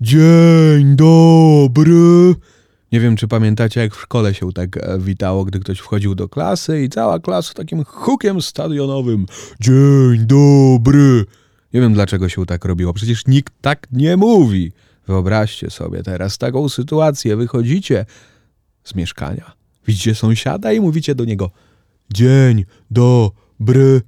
Dzień dobry. Nie wiem, czy pamiętacie, jak w szkole się tak e, witało, gdy ktoś wchodził do klasy i cała klasa takim hukiem stadionowym. Dzień dobry. Nie wiem, dlaczego się tak robiło. Przecież nikt tak nie mówi. Wyobraźcie sobie teraz taką sytuację. Wychodzicie z mieszkania, widzicie sąsiada i mówicie do niego Dzień dobry.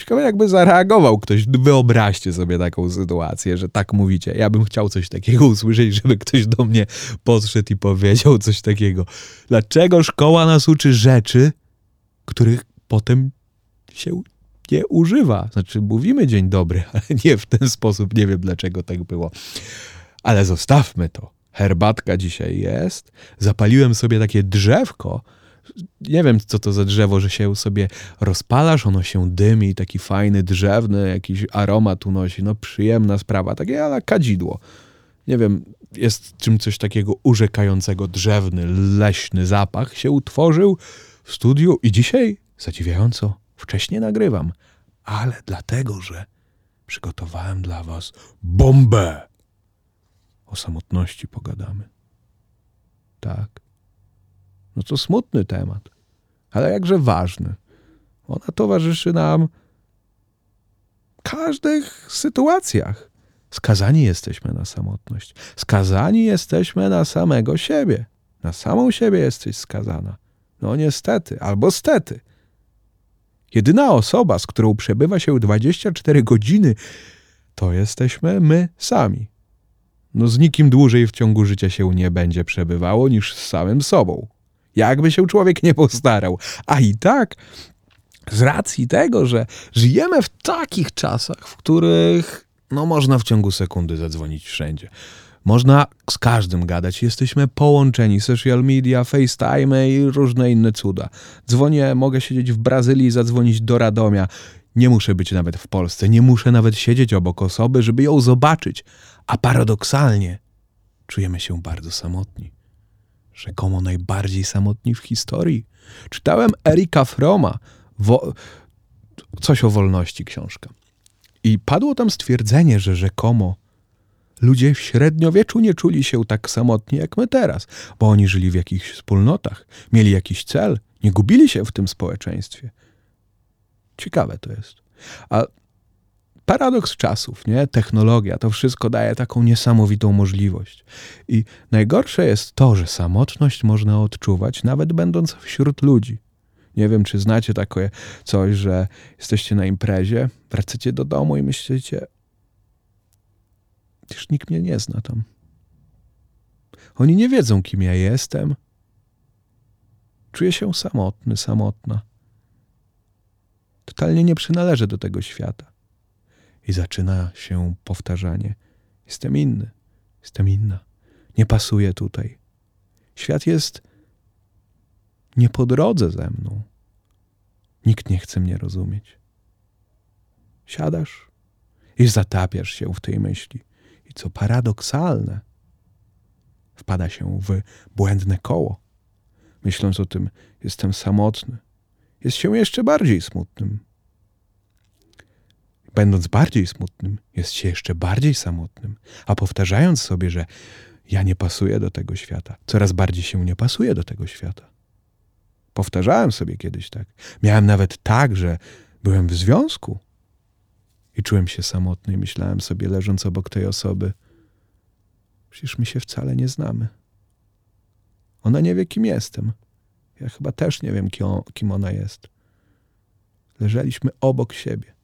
Ciekawe, jakby zareagował ktoś. Wyobraźcie sobie taką sytuację, że tak mówicie. Ja bym chciał coś takiego usłyszeć, żeby ktoś do mnie podszedł i powiedział coś takiego. Dlaczego szkoła nas uczy rzeczy, których potem się nie używa? Znaczy, mówimy dzień dobry, ale nie w ten sposób. Nie wiem, dlaczego tak było. Ale zostawmy to. Herbatka dzisiaj jest. Zapaliłem sobie takie drzewko nie wiem, co to za drzewo, że się sobie rozpalasz, ono się dymi, taki fajny, drzewny, jakiś aromat unosi. No przyjemna sprawa, takie ale kadzidło. Nie wiem, jest czym coś takiego urzekającego, drzewny, leśny zapach się utworzył w studiu i dzisiaj, zadziwiająco, wcześnie nagrywam. Ale dlatego, że przygotowałem dla was bombę. O samotności pogadamy. Tak. No to smutny temat, ale jakże ważny. Ona towarzyszy nam w każdych sytuacjach. Skazani jesteśmy na samotność. Skazani jesteśmy na samego siebie. Na samą siebie jesteś skazana. No niestety, albo stety. Jedyna osoba, z którą przebywa się 24 godziny, to jesteśmy my sami. No z nikim dłużej w ciągu życia się nie będzie przebywało niż z samym sobą. Jakby się człowiek nie postarał. A i tak, z racji tego, że żyjemy w takich czasach, w których no, można w ciągu sekundy zadzwonić wszędzie. Można z każdym gadać. Jesteśmy połączeni. Social media, FaceTime i różne inne cuda. Dzwonię, mogę siedzieć w Brazylii i zadzwonić do Radomia. Nie muszę być nawet w Polsce. Nie muszę nawet siedzieć obok osoby, żeby ją zobaczyć. A paradoksalnie czujemy się bardzo samotni rzekomo najbardziej samotni w historii. Czytałem Erika Froma, wo- coś o wolności książka. I padło tam stwierdzenie, że rzekomo ludzie w średniowieczu nie czuli się tak samotni jak my teraz, bo oni żyli w jakichś wspólnotach, mieli jakiś cel, nie gubili się w tym społeczeństwie. Ciekawe to jest. A paradoks czasów, nie? Technologia, to wszystko daje taką niesamowitą możliwość. I najgorsze jest to, że samotność można odczuwać nawet będąc wśród ludzi. Nie wiem, czy znacie takie coś, że jesteście na imprezie, wracacie do domu i myślicie, już nikt mnie nie zna tam. Oni nie wiedzą, kim ja jestem. Czuję się samotny, samotna. Totalnie nie przynależę do tego świata. I zaczyna się powtarzanie: Jestem inny, jestem inna, nie pasuję tutaj. Świat jest nie po drodze ze mną. Nikt nie chce mnie rozumieć. Siadasz i zatapiasz się w tej myśli. I co paradoksalne, wpada się w błędne koło. Myśląc o tym, jestem samotny, jest się jeszcze bardziej smutnym Będąc bardziej smutnym, jest się jeszcze bardziej samotnym, a powtarzając sobie, że ja nie pasuję do tego świata, coraz bardziej się nie pasuję do tego świata. Powtarzałem sobie kiedyś tak. Miałem nawet tak, że byłem w związku i czułem się samotny i myślałem sobie, leżąc obok tej osoby, przecież my się wcale nie znamy. Ona nie wie, kim jestem. Ja chyba też nie wiem, kim ona jest. Leżeliśmy obok siebie.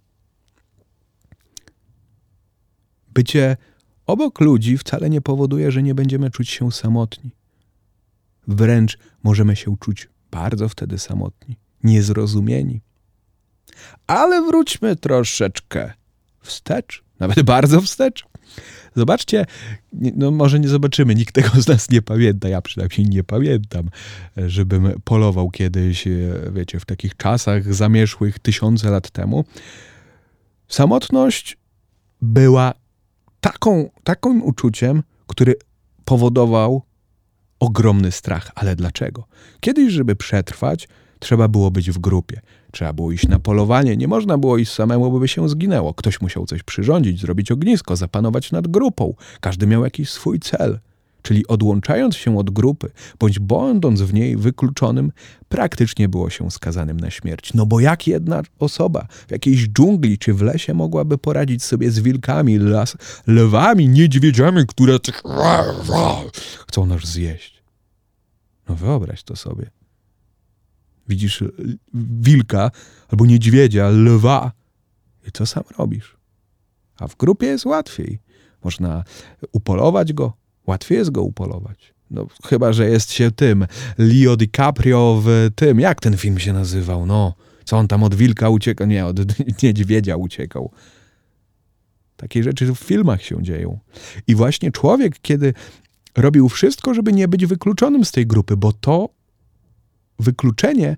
Bycie obok ludzi wcale nie powoduje, że nie będziemy czuć się samotni. Wręcz możemy się czuć bardzo wtedy samotni, niezrozumieni. Ale wróćmy troszeczkę wstecz, nawet bardzo wstecz. Zobaczcie, no może nie zobaczymy, nikt tego z nas nie pamięta, ja przynajmniej nie pamiętam, żebym polował kiedyś, wiecie, w takich czasach zamieszłych tysiące lat temu. Samotność była taką, takim uczuciem, który powodował ogromny strach. Ale dlaczego? Kiedyś, żeby przetrwać, Trzeba było być w grupie. Trzeba było iść na polowanie. Nie można było iść samemu, bo by się zginęło. Ktoś musiał coś przyrządzić, zrobić ognisko, zapanować nad grupą. Każdy miał jakiś swój cel. Czyli odłączając się od grupy, bądź będąc w niej wykluczonym, praktycznie było się skazanym na śmierć. No bo jak jedna osoba w jakiejś dżungli czy w lesie mogłaby poradzić sobie z wilkami, las, lewami, niedźwiedziami, które chcą nas zjeść? No wyobraź to sobie. Widzisz wilka albo niedźwiedzia, lwa i co sam robisz? A w grupie jest łatwiej. Można upolować go, łatwiej jest go upolować. No, chyba, że jest się tym. Leo DiCaprio w tym. Jak ten film się nazywał? No, co on tam od wilka uciekał? Nie, od niedźwiedzia uciekał. Takie rzeczy w filmach się dzieją. I właśnie człowiek, kiedy robił wszystko, żeby nie być wykluczonym z tej grupy, bo to wykluczenie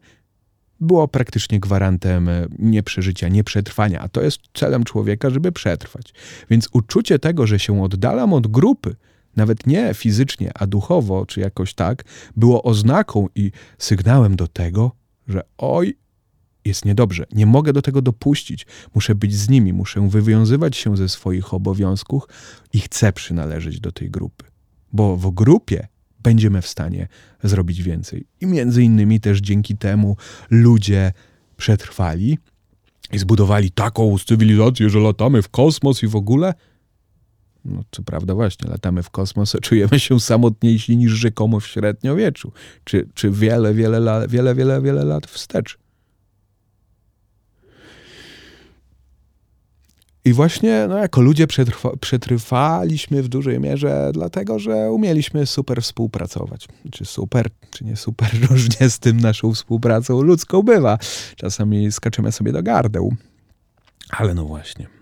było praktycznie gwarantem e, nieprzeżycia, nieprzetrwania, a to jest celem człowieka, żeby przetrwać. Więc uczucie tego, że się oddalam od grupy, nawet nie fizycznie, a duchowo, czy jakoś tak, było oznaką i sygnałem do tego, że oj, jest niedobrze, nie mogę do tego dopuścić, muszę być z nimi, muszę wywiązywać się ze swoich obowiązków i chcę przynależeć do tej grupy. Bo w grupie będziemy w stanie zrobić więcej. I między innymi też dzięki temu ludzie przetrwali i zbudowali taką cywilizację, że latamy w kosmos i w ogóle. No, co prawda, właśnie, latamy w kosmos, czujemy się samotniejsi niż rzekomo w średniowieczu, czy, czy wiele, wiele, wiele, wiele, wiele lat wstecz. I właśnie no, jako ludzie przetrwa, przetrwaliśmy w dużej mierze, dlatego że umieliśmy super współpracować. Czy super, czy nie super, różnie z tym naszą współpracą ludzką bywa. Czasami skaczemy sobie do gardeł. Ale no właśnie.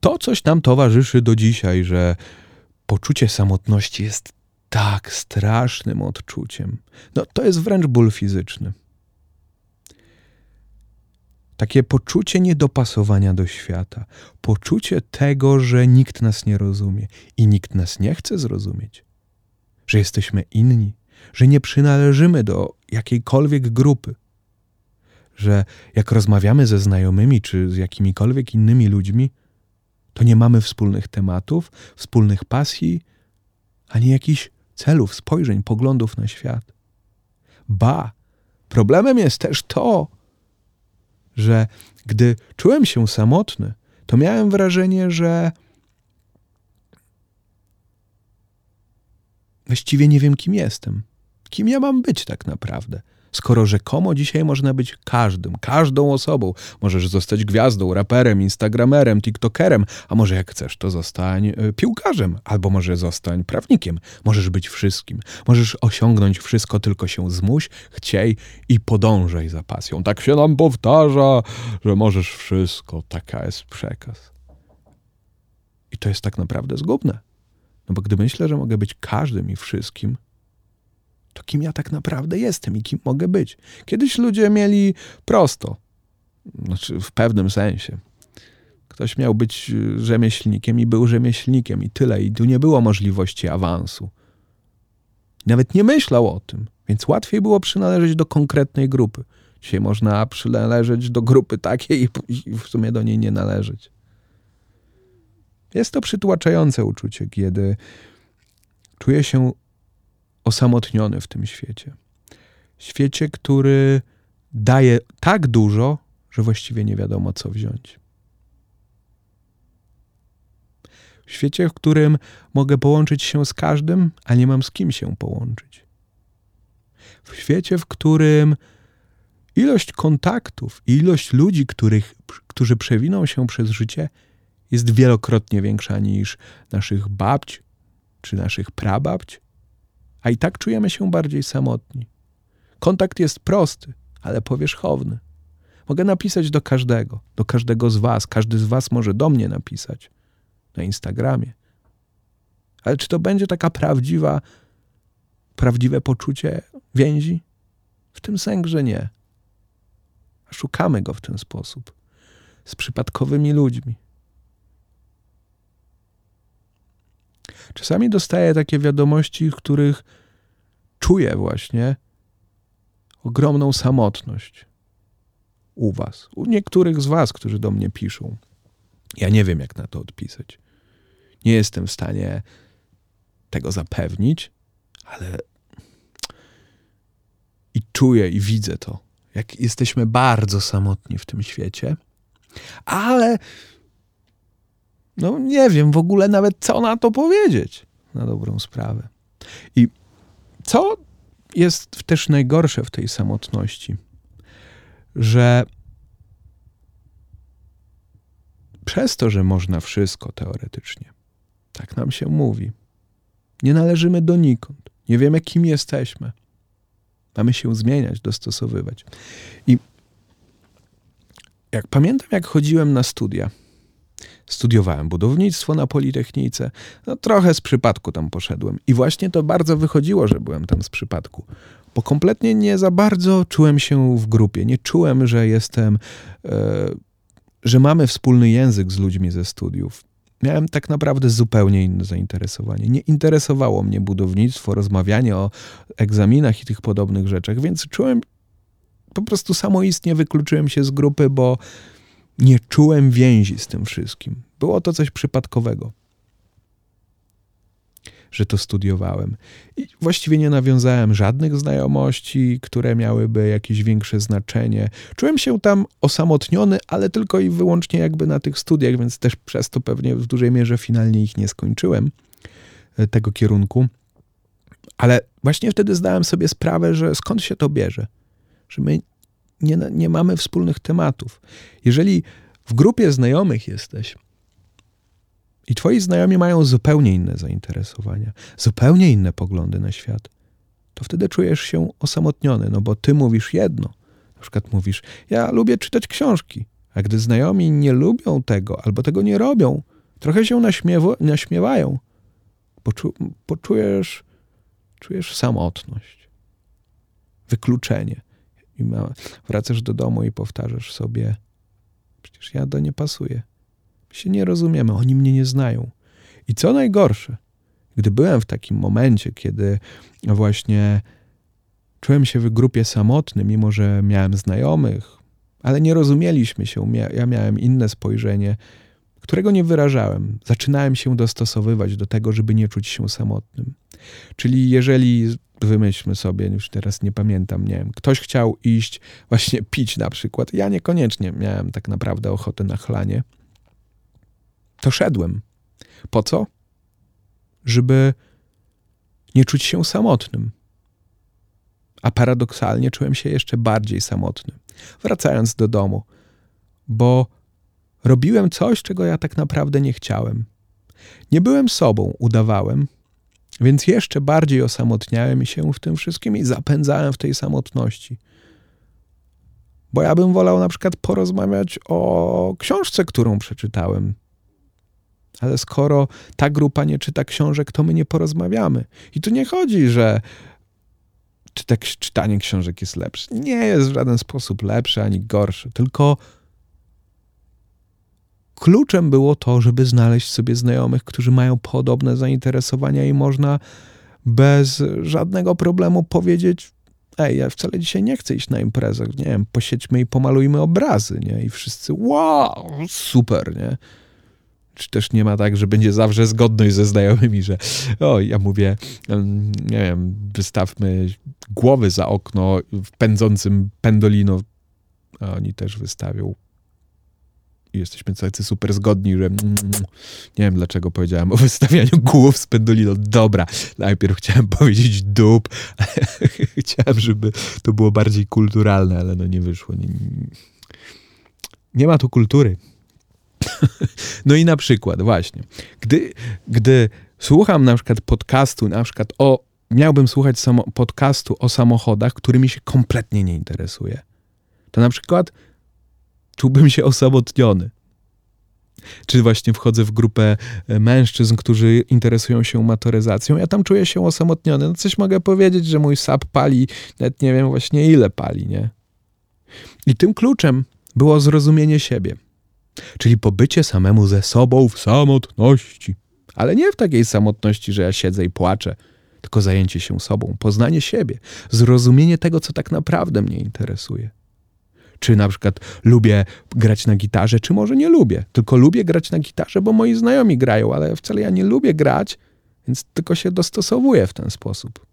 To coś nam towarzyszy do dzisiaj, że poczucie samotności jest tak strasznym odczuciem. No to jest wręcz ból fizyczny. Takie poczucie niedopasowania do świata, poczucie tego, że nikt nas nie rozumie i nikt nas nie chce zrozumieć, że jesteśmy inni, że nie przynależymy do jakiejkolwiek grupy, że jak rozmawiamy ze znajomymi czy z jakimikolwiek innymi ludźmi, to nie mamy wspólnych tematów, wspólnych pasji, ani jakichś celów, spojrzeń, poglądów na świat. Ba, problemem jest też to, że gdy czułem się samotny, to miałem wrażenie, że właściwie nie wiem, kim jestem. Kim ja mam być tak naprawdę? Skoro rzekomo dzisiaj można być każdym, każdą osobą. Możesz zostać gwiazdą, raperem, instagramerem, tiktokerem, a może jak chcesz, to zostań e, piłkarzem, albo może zostań prawnikiem. Możesz być wszystkim. Możesz osiągnąć wszystko, tylko się zmuś, chciej i podążaj za pasją. Tak się nam powtarza, że możesz wszystko. Taka jest przekaz. I to jest tak naprawdę zgubne. No bo gdy myślę, że mogę być każdym i wszystkim, to kim ja tak naprawdę jestem i kim mogę być. Kiedyś ludzie mieli prosto, znaczy w pewnym sensie. Ktoś miał być rzemieślnikiem i był rzemieślnikiem i tyle, i tu nie było możliwości awansu. Nawet nie myślał o tym, więc łatwiej było przynależeć do konkretnej grupy. Dzisiaj można przynależeć do grupy takiej i w sumie do niej nie należeć. Jest to przytłaczające uczucie, kiedy czuję się osamotniony w tym świecie. Świecie, który daje tak dużo, że właściwie nie wiadomo, co wziąć. W świecie, w którym mogę połączyć się z każdym, a nie mam z kim się połączyć. W świecie, w którym ilość kontaktów ilość ludzi, których, którzy przewiną się przez życie, jest wielokrotnie większa niż naszych babć czy naszych prababć, a i tak czujemy się bardziej samotni. Kontakt jest prosty, ale powierzchowny. Mogę napisać do każdego, do każdego z Was. Każdy z Was może do mnie napisać na Instagramie. Ale czy to będzie taka prawdziwa, prawdziwe poczucie więzi? W tym że nie. Szukamy go w ten sposób z przypadkowymi ludźmi. Czasami dostaję takie wiadomości, w których czuję właśnie ogromną samotność u Was, u niektórych z Was, którzy do mnie piszą. Ja nie wiem, jak na to odpisać. Nie jestem w stanie tego zapewnić, ale i czuję i widzę to, jak jesteśmy bardzo samotni w tym świecie, ale no nie wiem w ogóle nawet co na to powiedzieć, na dobrą sprawę. I co jest też najgorsze w tej samotności, że przez to, że można wszystko teoretycznie, tak nam się mówi, nie należymy donikąd, nie wiemy kim jesteśmy. Mamy się zmieniać, dostosowywać. I jak pamiętam, jak chodziłem na studia, studiowałem budownictwo na Politechnice, no trochę z przypadku tam poszedłem. I właśnie to bardzo wychodziło, że byłem tam z przypadku, bo kompletnie nie za bardzo czułem się w grupie. Nie czułem, że jestem, e, że mamy wspólny język z ludźmi ze studiów. Miałem tak naprawdę zupełnie inne zainteresowanie. Nie interesowało mnie budownictwo, rozmawianie o egzaminach i tych podobnych rzeczach, więc czułem, po prostu samoistnie wykluczyłem się z grupy, bo nie czułem więzi z tym wszystkim. Było to coś przypadkowego, że to studiowałem. I właściwie nie nawiązałem żadnych znajomości, które miałyby jakieś większe znaczenie. Czułem się tam osamotniony, ale tylko i wyłącznie jakby na tych studiach, więc też przez to pewnie w dużej mierze finalnie ich nie skończyłem, e, tego kierunku. Ale właśnie wtedy zdałem sobie sprawę, że skąd się to bierze, że my nie, nie mamy wspólnych tematów. Jeżeli w grupie znajomych jesteś i twoi znajomi mają zupełnie inne zainteresowania, zupełnie inne poglądy na świat, to wtedy czujesz się osamotniony, no bo ty mówisz jedno. Na przykład mówisz, ja lubię czytać książki, a gdy znajomi nie lubią tego albo tego nie robią, trochę się naśmiewa, naśmiewają, poczu, poczujesz czujesz samotność, wykluczenie. I ma, wracasz do domu i powtarzasz sobie, przecież ja do nie pasuję. My się nie rozumiemy, oni mnie nie znają. I co najgorsze, gdy byłem w takim momencie, kiedy właśnie czułem się w grupie samotny, mimo że miałem znajomych, ale nie rozumieliśmy się, ja miałem inne spojrzenie, którego nie wyrażałem. Zaczynałem się dostosowywać do tego, żeby nie czuć się samotnym. Czyli jeżeli wymyślmy sobie, już teraz nie pamiętam, nie wiem, ktoś chciał iść właśnie pić na przykład, ja niekoniecznie miałem tak naprawdę ochotę na chlanie, to szedłem. Po co? Żeby nie czuć się samotnym. A paradoksalnie czułem się jeszcze bardziej samotny, wracając do domu, bo robiłem coś, czego ja tak naprawdę nie chciałem. Nie byłem sobą, udawałem, więc jeszcze bardziej osamotniałem się w tym wszystkim i zapędzałem w tej samotności. Bo ja bym wolał na przykład porozmawiać o książce, którą przeczytałem. Ale skoro ta grupa nie czyta książek, to my nie porozmawiamy. I tu nie chodzi, że czytanie książek jest lepsze. Nie jest w żaden sposób lepsze ani gorsze, tylko kluczem było to, żeby znaleźć sobie znajomych, którzy mają podobne zainteresowania i można bez żadnego problemu powiedzieć: Ej, ja wcale dzisiaj nie chcę iść na imprezę, nie wiem, posiedźmy i pomalujmy obrazy, nie? I wszyscy, wow, super, nie? Czy też nie ma tak, że będzie zawsze zgodność ze znajomymi, że o, ja mówię, nie wiem, wystawmy głowy za okno w pędzącym pendolino, a oni też wystawią i jesteśmy tacy super zgodni, że mm, mm, nie wiem dlaczego powiedziałem o wystawianiu głów z pendolino. Dobra, najpierw chciałem powiedzieć dup, chciałem, żeby to było bardziej kulturalne, ale no nie wyszło. Nie, nie ma tu kultury. no i na przykład właśnie, gdy, gdy słucham na przykład podcastu, na przykład o, miałbym słuchać samo, podcastu o samochodach, którymi się kompletnie nie interesuje, to na przykład czułbym się osamotniony. Czy właśnie wchodzę w grupę e, mężczyzn, którzy interesują się motoryzacją, ja tam czuję się osamotniony. No coś mogę powiedzieć, że mój sap pali, nawet nie wiem właśnie ile pali, nie? I tym kluczem było zrozumienie siebie. Czyli pobycie samemu ze sobą w samotności. Ale nie w takiej samotności, że ja siedzę i płaczę, tylko zajęcie się sobą, poznanie siebie, zrozumienie tego, co tak naprawdę mnie interesuje. Czy na przykład lubię grać na gitarze, czy może nie lubię. Tylko lubię grać na gitarze, bo moi znajomi grają, ale wcale ja nie lubię grać, więc tylko się dostosowuję w ten sposób.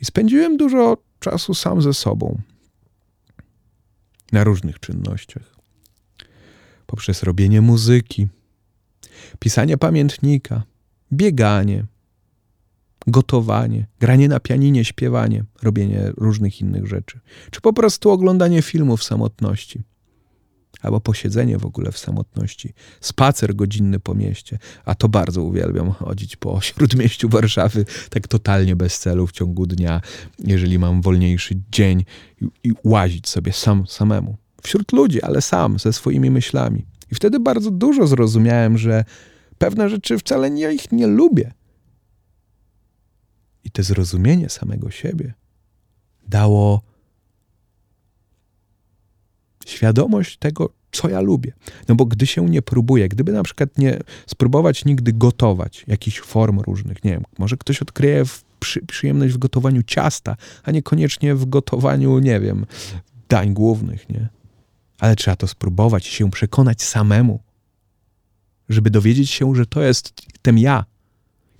I spędziłem dużo czasu sam ze sobą na różnych czynnościach. Poprzez robienie muzyki, pisanie pamiętnika, bieganie, gotowanie, granie na pianinie, śpiewanie, robienie różnych innych rzeczy, czy po prostu oglądanie filmu w samotności, albo posiedzenie w ogóle w samotności, spacer godzinny po mieście, a to bardzo uwielbiam chodzić po śródmieściu Warszawy, tak totalnie bez celu w ciągu dnia, jeżeli mam wolniejszy dzień i, i łazić sobie sam, samemu. Wśród ludzi, ale sam, ze swoimi myślami. I wtedy bardzo dużo zrozumiałem, że pewne rzeczy wcale nie, ich nie lubię. I to zrozumienie samego siebie dało świadomość tego, co ja lubię. No bo gdy się nie próbuje, gdyby na przykład nie spróbować nigdy gotować jakichś form różnych, nie wiem, może ktoś odkryje przy, przyjemność w gotowaniu ciasta, a niekoniecznie w gotowaniu, nie wiem, dań głównych, nie? Ale trzeba to spróbować, się przekonać samemu, żeby dowiedzieć się, że to jest ten ja.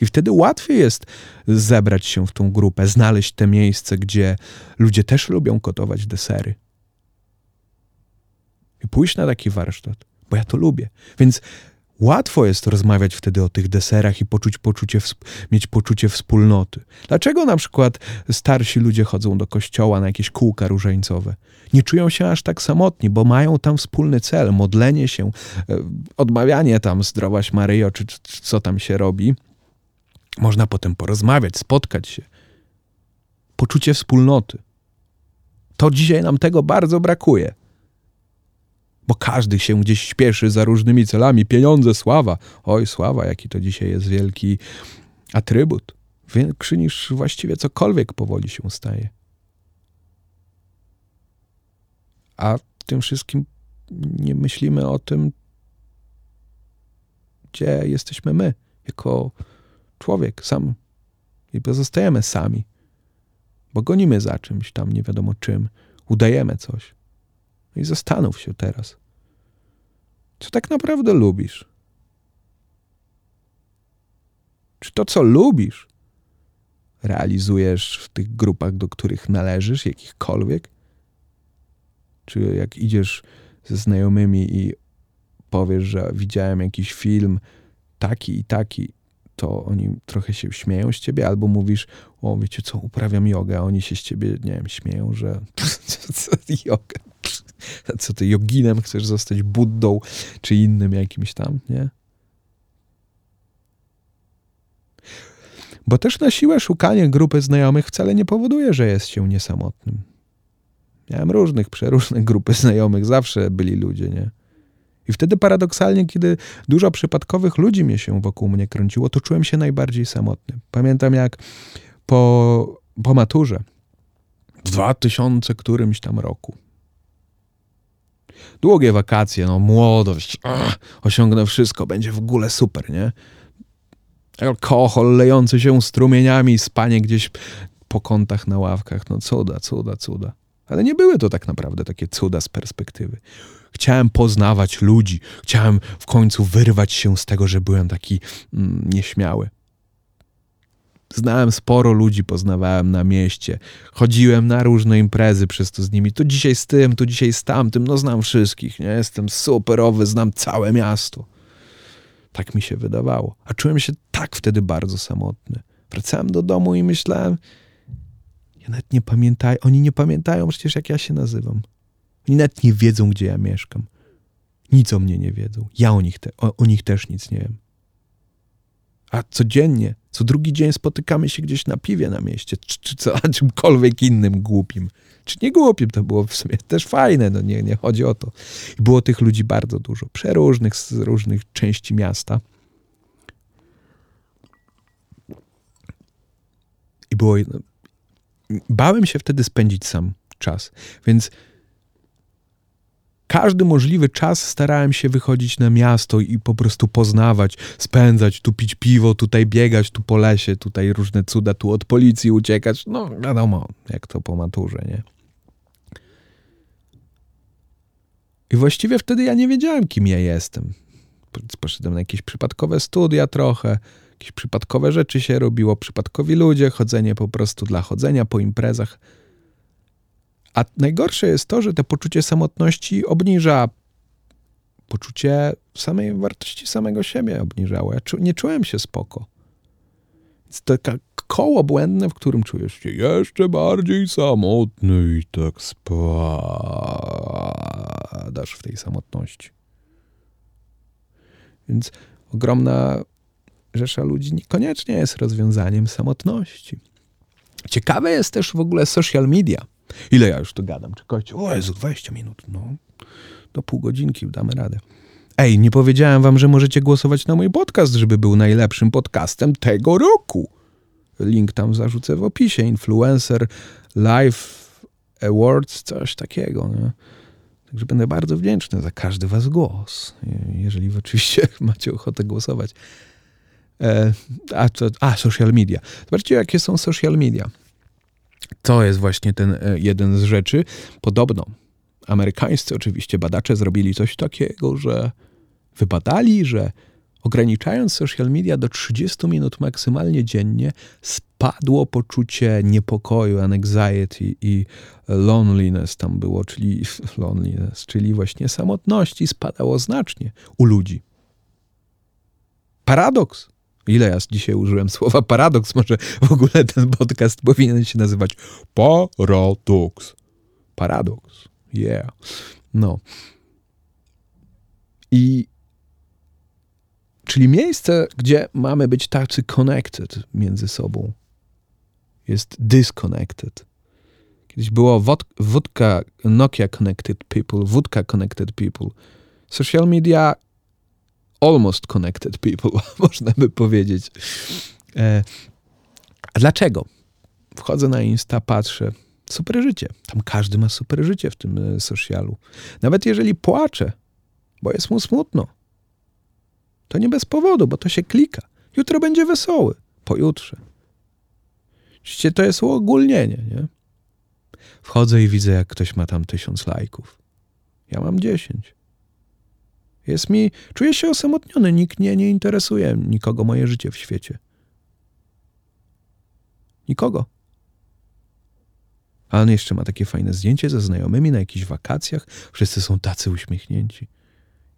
I wtedy łatwiej jest zebrać się w tą grupę, znaleźć te miejsce, gdzie ludzie też lubią gotować desery. I pójść na taki warsztat, bo ja to lubię. Więc łatwo jest rozmawiać wtedy o tych deserach i poczuć poczucie, mieć poczucie wspólnoty. Dlaczego na przykład starsi ludzie chodzą do kościoła na jakieś kółka różańcowe? Nie czują się aż tak samotni, bo mają tam wspólny cel, modlenie się, e, odmawianie tam zdrowaś Maryjo, czy, czy co tam się robi. Można potem porozmawiać, spotkać się. Poczucie wspólnoty. To dzisiaj nam tego bardzo brakuje bo każdy się gdzieś śpieszy za różnymi celami. Pieniądze, sława. Oj, sława, jaki to dzisiaj jest wielki atrybut. Większy niż właściwie cokolwiek powoli się staje. A tym wszystkim nie myślimy o tym, gdzie jesteśmy my, jako człowiek sam. I pozostajemy sami, bo gonimy za czymś tam, nie wiadomo czym, udajemy coś. I zastanów się teraz, co tak naprawdę lubisz? Czy to, co lubisz, realizujesz w tych grupach, do których należysz, jakichkolwiek? Czy jak idziesz ze znajomymi i powiesz, że widziałem jakiś film taki i taki, to oni trochę się śmieją z ciebie, albo mówisz, o wiecie co, uprawiam jogę, a oni się z ciebie, nie wiem, śmieją, że joga, co ty joginem chcesz zostać, Buddą czy innym jakimś tam, nie? Bo też na siłę szukanie grupy znajomych wcale nie powoduje, że jest się niesamotnym. Miałem różnych, przeróżnych grupy znajomych, zawsze byli ludzie, nie? I wtedy paradoksalnie, kiedy dużo przypadkowych ludzi mnie się wokół mnie kręciło, to czułem się najbardziej samotny. Pamiętam jak po, po maturze w 2000 którymś tam roku Długie wakacje, no młodość, ach, osiągnę wszystko, będzie w ogóle super, nie? Alkohol lejący się strumieniami, spanie gdzieś po kątach na ławkach, no cuda, cuda, cuda. Ale nie były to tak naprawdę takie cuda z perspektywy. Chciałem poznawać ludzi, chciałem w końcu wyrwać się z tego, że byłem taki mm, nieśmiały. Znałem sporo ludzi, poznawałem na mieście. Chodziłem na różne imprezy przez to z nimi. Tu dzisiaj z tym, tu dzisiaj z tamtym. No znam wszystkich, nie? Jestem superowy, znam całe miasto. Tak mi się wydawało. A czułem się tak wtedy bardzo samotny. Wracałem do domu i myślałem, ja nawet nie pamiętają, oni nie pamiętają przecież jak ja się nazywam. Oni nawet nie wiedzą, gdzie ja mieszkam. Nic o mnie nie wiedzą. Ja o nich, te, o, o nich też nic nie wiem. A codziennie, co drugi dzień spotykamy się gdzieś na piwie na mieście, czy, czy co, a czymkolwiek innym głupim. Czy nie głupim, to było w sumie też fajne, no nie, nie chodzi o to. I było tych ludzi bardzo dużo, przeróżnych, z różnych części miasta. I było. Bałem się wtedy spędzić sam czas, więc każdy możliwy czas starałem się wychodzić na miasto i po prostu poznawać, spędzać, tu pić piwo, tutaj biegać, tu po lesie, tutaj różne cuda, tu od policji uciekać. No wiadomo, jak to po maturze, nie? I właściwie wtedy ja nie wiedziałem, kim ja jestem. Poszedłem na jakieś przypadkowe studia trochę, jakieś przypadkowe rzeczy się robiło, przypadkowi ludzie, chodzenie po prostu dla chodzenia po imprezach. A najgorsze jest to, że to poczucie samotności obniża poczucie samej wartości samego siebie obniżało. Ja nie czułem się spoko. Jest taka koło błędne, w którym czujesz się jeszcze bardziej samotny i tak spadasz w tej samotności. Więc ogromna rzesza ludzi niekoniecznie jest rozwiązaniem samotności. Ciekawe jest też w ogóle social media. Ile ja już tu gadam? Czy kościół? O Jezu, 20 minut. No, do pół godzinki damy radę. Ej, nie powiedziałem wam, że możecie głosować na mój podcast, żeby był najlepszym podcastem tego roku. Link tam zarzucę w opisie. Influencer Live Awards, coś takiego. Nie? Także będę bardzo wdzięczny za każdy was głos, jeżeli oczywiście macie ochotę głosować. E, a, to, a, social media. Zobaczcie, jakie są social media. To jest właśnie ten e, jeden z rzeczy. Podobno amerykańscy oczywiście badacze zrobili coś takiego, że wybadali, że ograniczając social media do 30 minut maksymalnie dziennie, spadło poczucie niepokoju, anxiety i loneliness tam było, czyli loneliness, czyli właśnie samotności spadało znacznie u ludzi. Paradoks. Ile ja dzisiaj użyłem słowa paradoks? Może w ogóle ten podcast powinien się nazywać paradoks. Paradoks. Yeah. No. I czyli miejsce, gdzie mamy być tacy connected między sobą, jest disconnected. Kiedyś było wódka, Nokia Connected People, wódka Connected People. Social media almost connected people, można by powiedzieć. E, a dlaczego? Wchodzę na Insta, patrzę. Super życie. Tam każdy ma super życie w tym e, socialu. Nawet jeżeli płacze, bo jest mu smutno, to nie bez powodu, bo to się klika. Jutro będzie wesoły, pojutrze. Oczywiście to jest uogólnienie, nie? Wchodzę i widzę, jak ktoś ma tam tysiąc lajków. Ja mam dziesięć. Jest mi, czuję się osamotniony, nikt nie, nie interesuje nikogo moje życie w świecie. Nikogo. A on jeszcze ma takie fajne zdjęcie ze znajomymi na jakichś wakacjach. Wszyscy są tacy uśmiechnięci.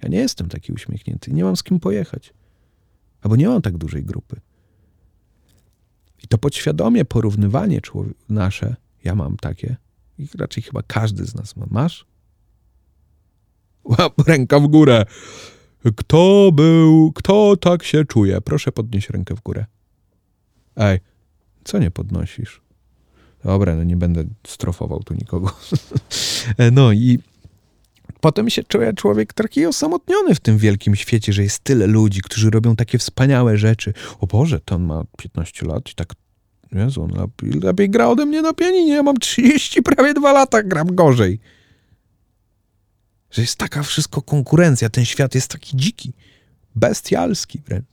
Ja nie jestem taki uśmiechnięty. Nie mam z kim pojechać. Albo nie mam tak dużej grupy. I to podświadomie porównywanie nasze, ja mam takie, i raczej chyba każdy z nas ma. Masz? Ręka w górę. Kto był, kto tak się czuje? Proszę podnieść rękę w górę. Ej, co nie podnosisz? Dobra, no nie będę strofował tu nikogo. no i potem się czuje człowiek taki osamotniony w tym wielkim świecie, że jest tyle ludzi, którzy robią takie wspaniałe rzeczy. O Boże, to on ma 15 lat i tak Jezu, on lepiej, lepiej gra ode mnie na pianinie. Ja mam 30, prawie 2 lata, gram gorzej. Że jest taka wszystko konkurencja, ten świat jest taki dziki, bestialski wręcz.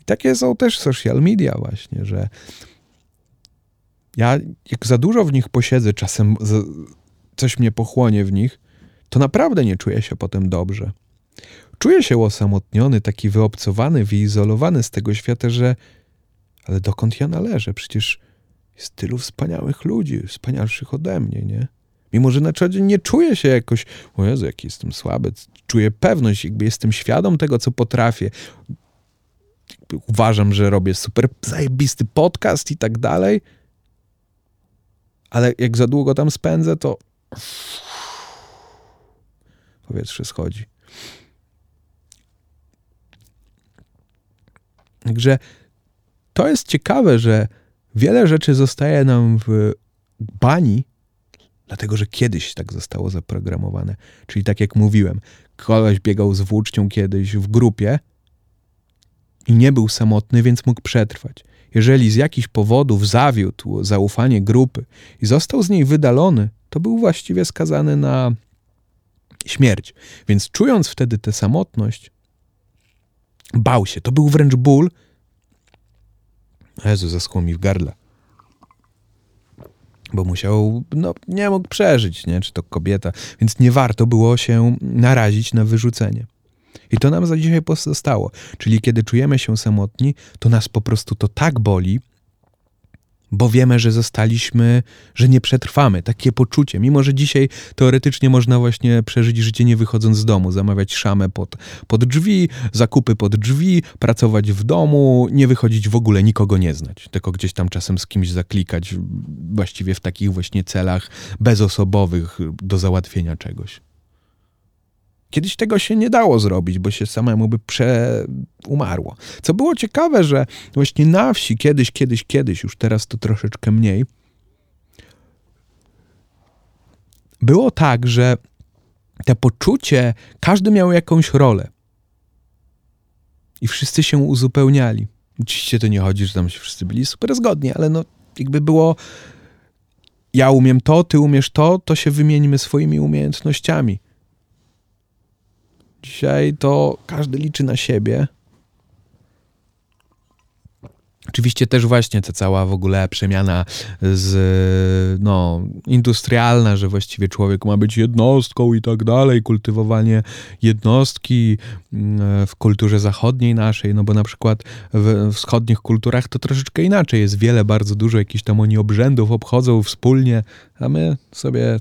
I takie są też social media właśnie, że ja jak za dużo w nich posiedzę, czasem coś mnie pochłonie w nich, to naprawdę nie czuję się potem dobrze. Czuję się osamotniony, taki wyobcowany, wyizolowany z tego świata, że ale dokąd ja należę? Przecież jest tylu wspaniałych ludzi, wspanialszych ode mnie, nie? Mimo, że na co dzień nie czuję się jakoś, o Jezu, jaki jestem słaby, czuję pewność, jakby jestem świadom tego, co potrafię. Uważam, że robię super zajebisty podcast i tak dalej, ale jak za długo tam spędzę, to powietrze schodzi. Także to jest ciekawe, że wiele rzeczy zostaje nam w bani, dlatego że kiedyś tak zostało zaprogramowane. Czyli tak jak mówiłem, koleś biegał z włócznią kiedyś w grupie i nie był samotny, więc mógł przetrwać. jeżeli z jakichś powodów zawiódł zaufanie grupy i został z niej wydalony, to był właściwie skazany na śmierć. Więc czując wtedy tę samotność, bał się. To był wręcz ból. Jezu, zaschło mi w gardle. Bo musiał, no nie mógł przeżyć, nie? Czy to kobieta. Więc nie warto było się narazić na wyrzucenie. I to nam za dzisiaj pozostało. Czyli kiedy czujemy się samotni, to nas po prostu to tak boli, bo wiemy, że zostaliśmy, że nie przetrwamy. Takie poczucie, mimo że dzisiaj teoretycznie można właśnie przeżyć życie nie wychodząc z domu, zamawiać szamę pod, pod drzwi, zakupy pod drzwi, pracować w domu, nie wychodzić w ogóle, nikogo nie znać, tylko gdzieś tam czasem z kimś zaklikać, właściwie w takich właśnie celach bezosobowych do załatwienia czegoś. Kiedyś tego się nie dało zrobić, bo się samemu by przeumarło. Co było ciekawe, że właśnie na wsi kiedyś, kiedyś, kiedyś, już teraz to troszeczkę mniej, było tak, że te poczucie, każdy miał jakąś rolę. I wszyscy się uzupełniali. Oczywiście to nie chodzi, że tam się wszyscy byli super zgodni, ale no jakby było ja umiem to, ty umiesz to, to się wymieńmy swoimi umiejętnościami. Dzisiaj to każdy liczy na siebie. Oczywiście też właśnie ta cała w ogóle przemiana z, no, industrialna, że właściwie człowiek ma być jednostką i tak dalej, kultywowanie jednostki mm, w kulturze zachodniej naszej, no bo na przykład w wschodnich kulturach to troszeczkę inaczej, jest wiele, bardzo dużo jakichś tam oni obrzędów obchodzą wspólnie, a my sobie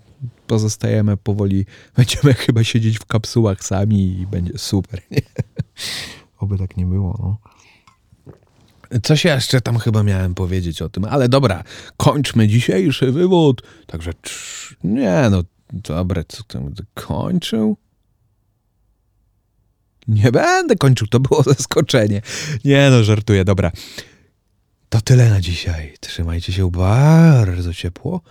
pozostajemy powoli, będziemy chyba siedzieć w kapsułach sami i będzie super. Nie? Oby tak nie było. No. Coś jeszcze tam chyba miałem powiedzieć o tym, ale dobra, kończmy dzisiejszy wywód. Także trz, nie no, dobra, co tam kończył? Nie będę kończył, to było zaskoczenie. Nie no, żartuję, dobra. To tyle na dzisiaj. Trzymajcie się bardzo ciepło.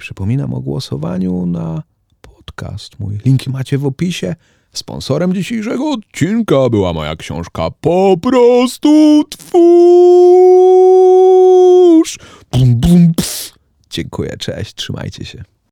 Przypominam o głosowaniu na podcast mój. Linki macie w opisie. Sponsorem dzisiejszego odcinka była moja książka Po prostu twórz. Bum, bum, Dziękuję, cześć, trzymajcie się.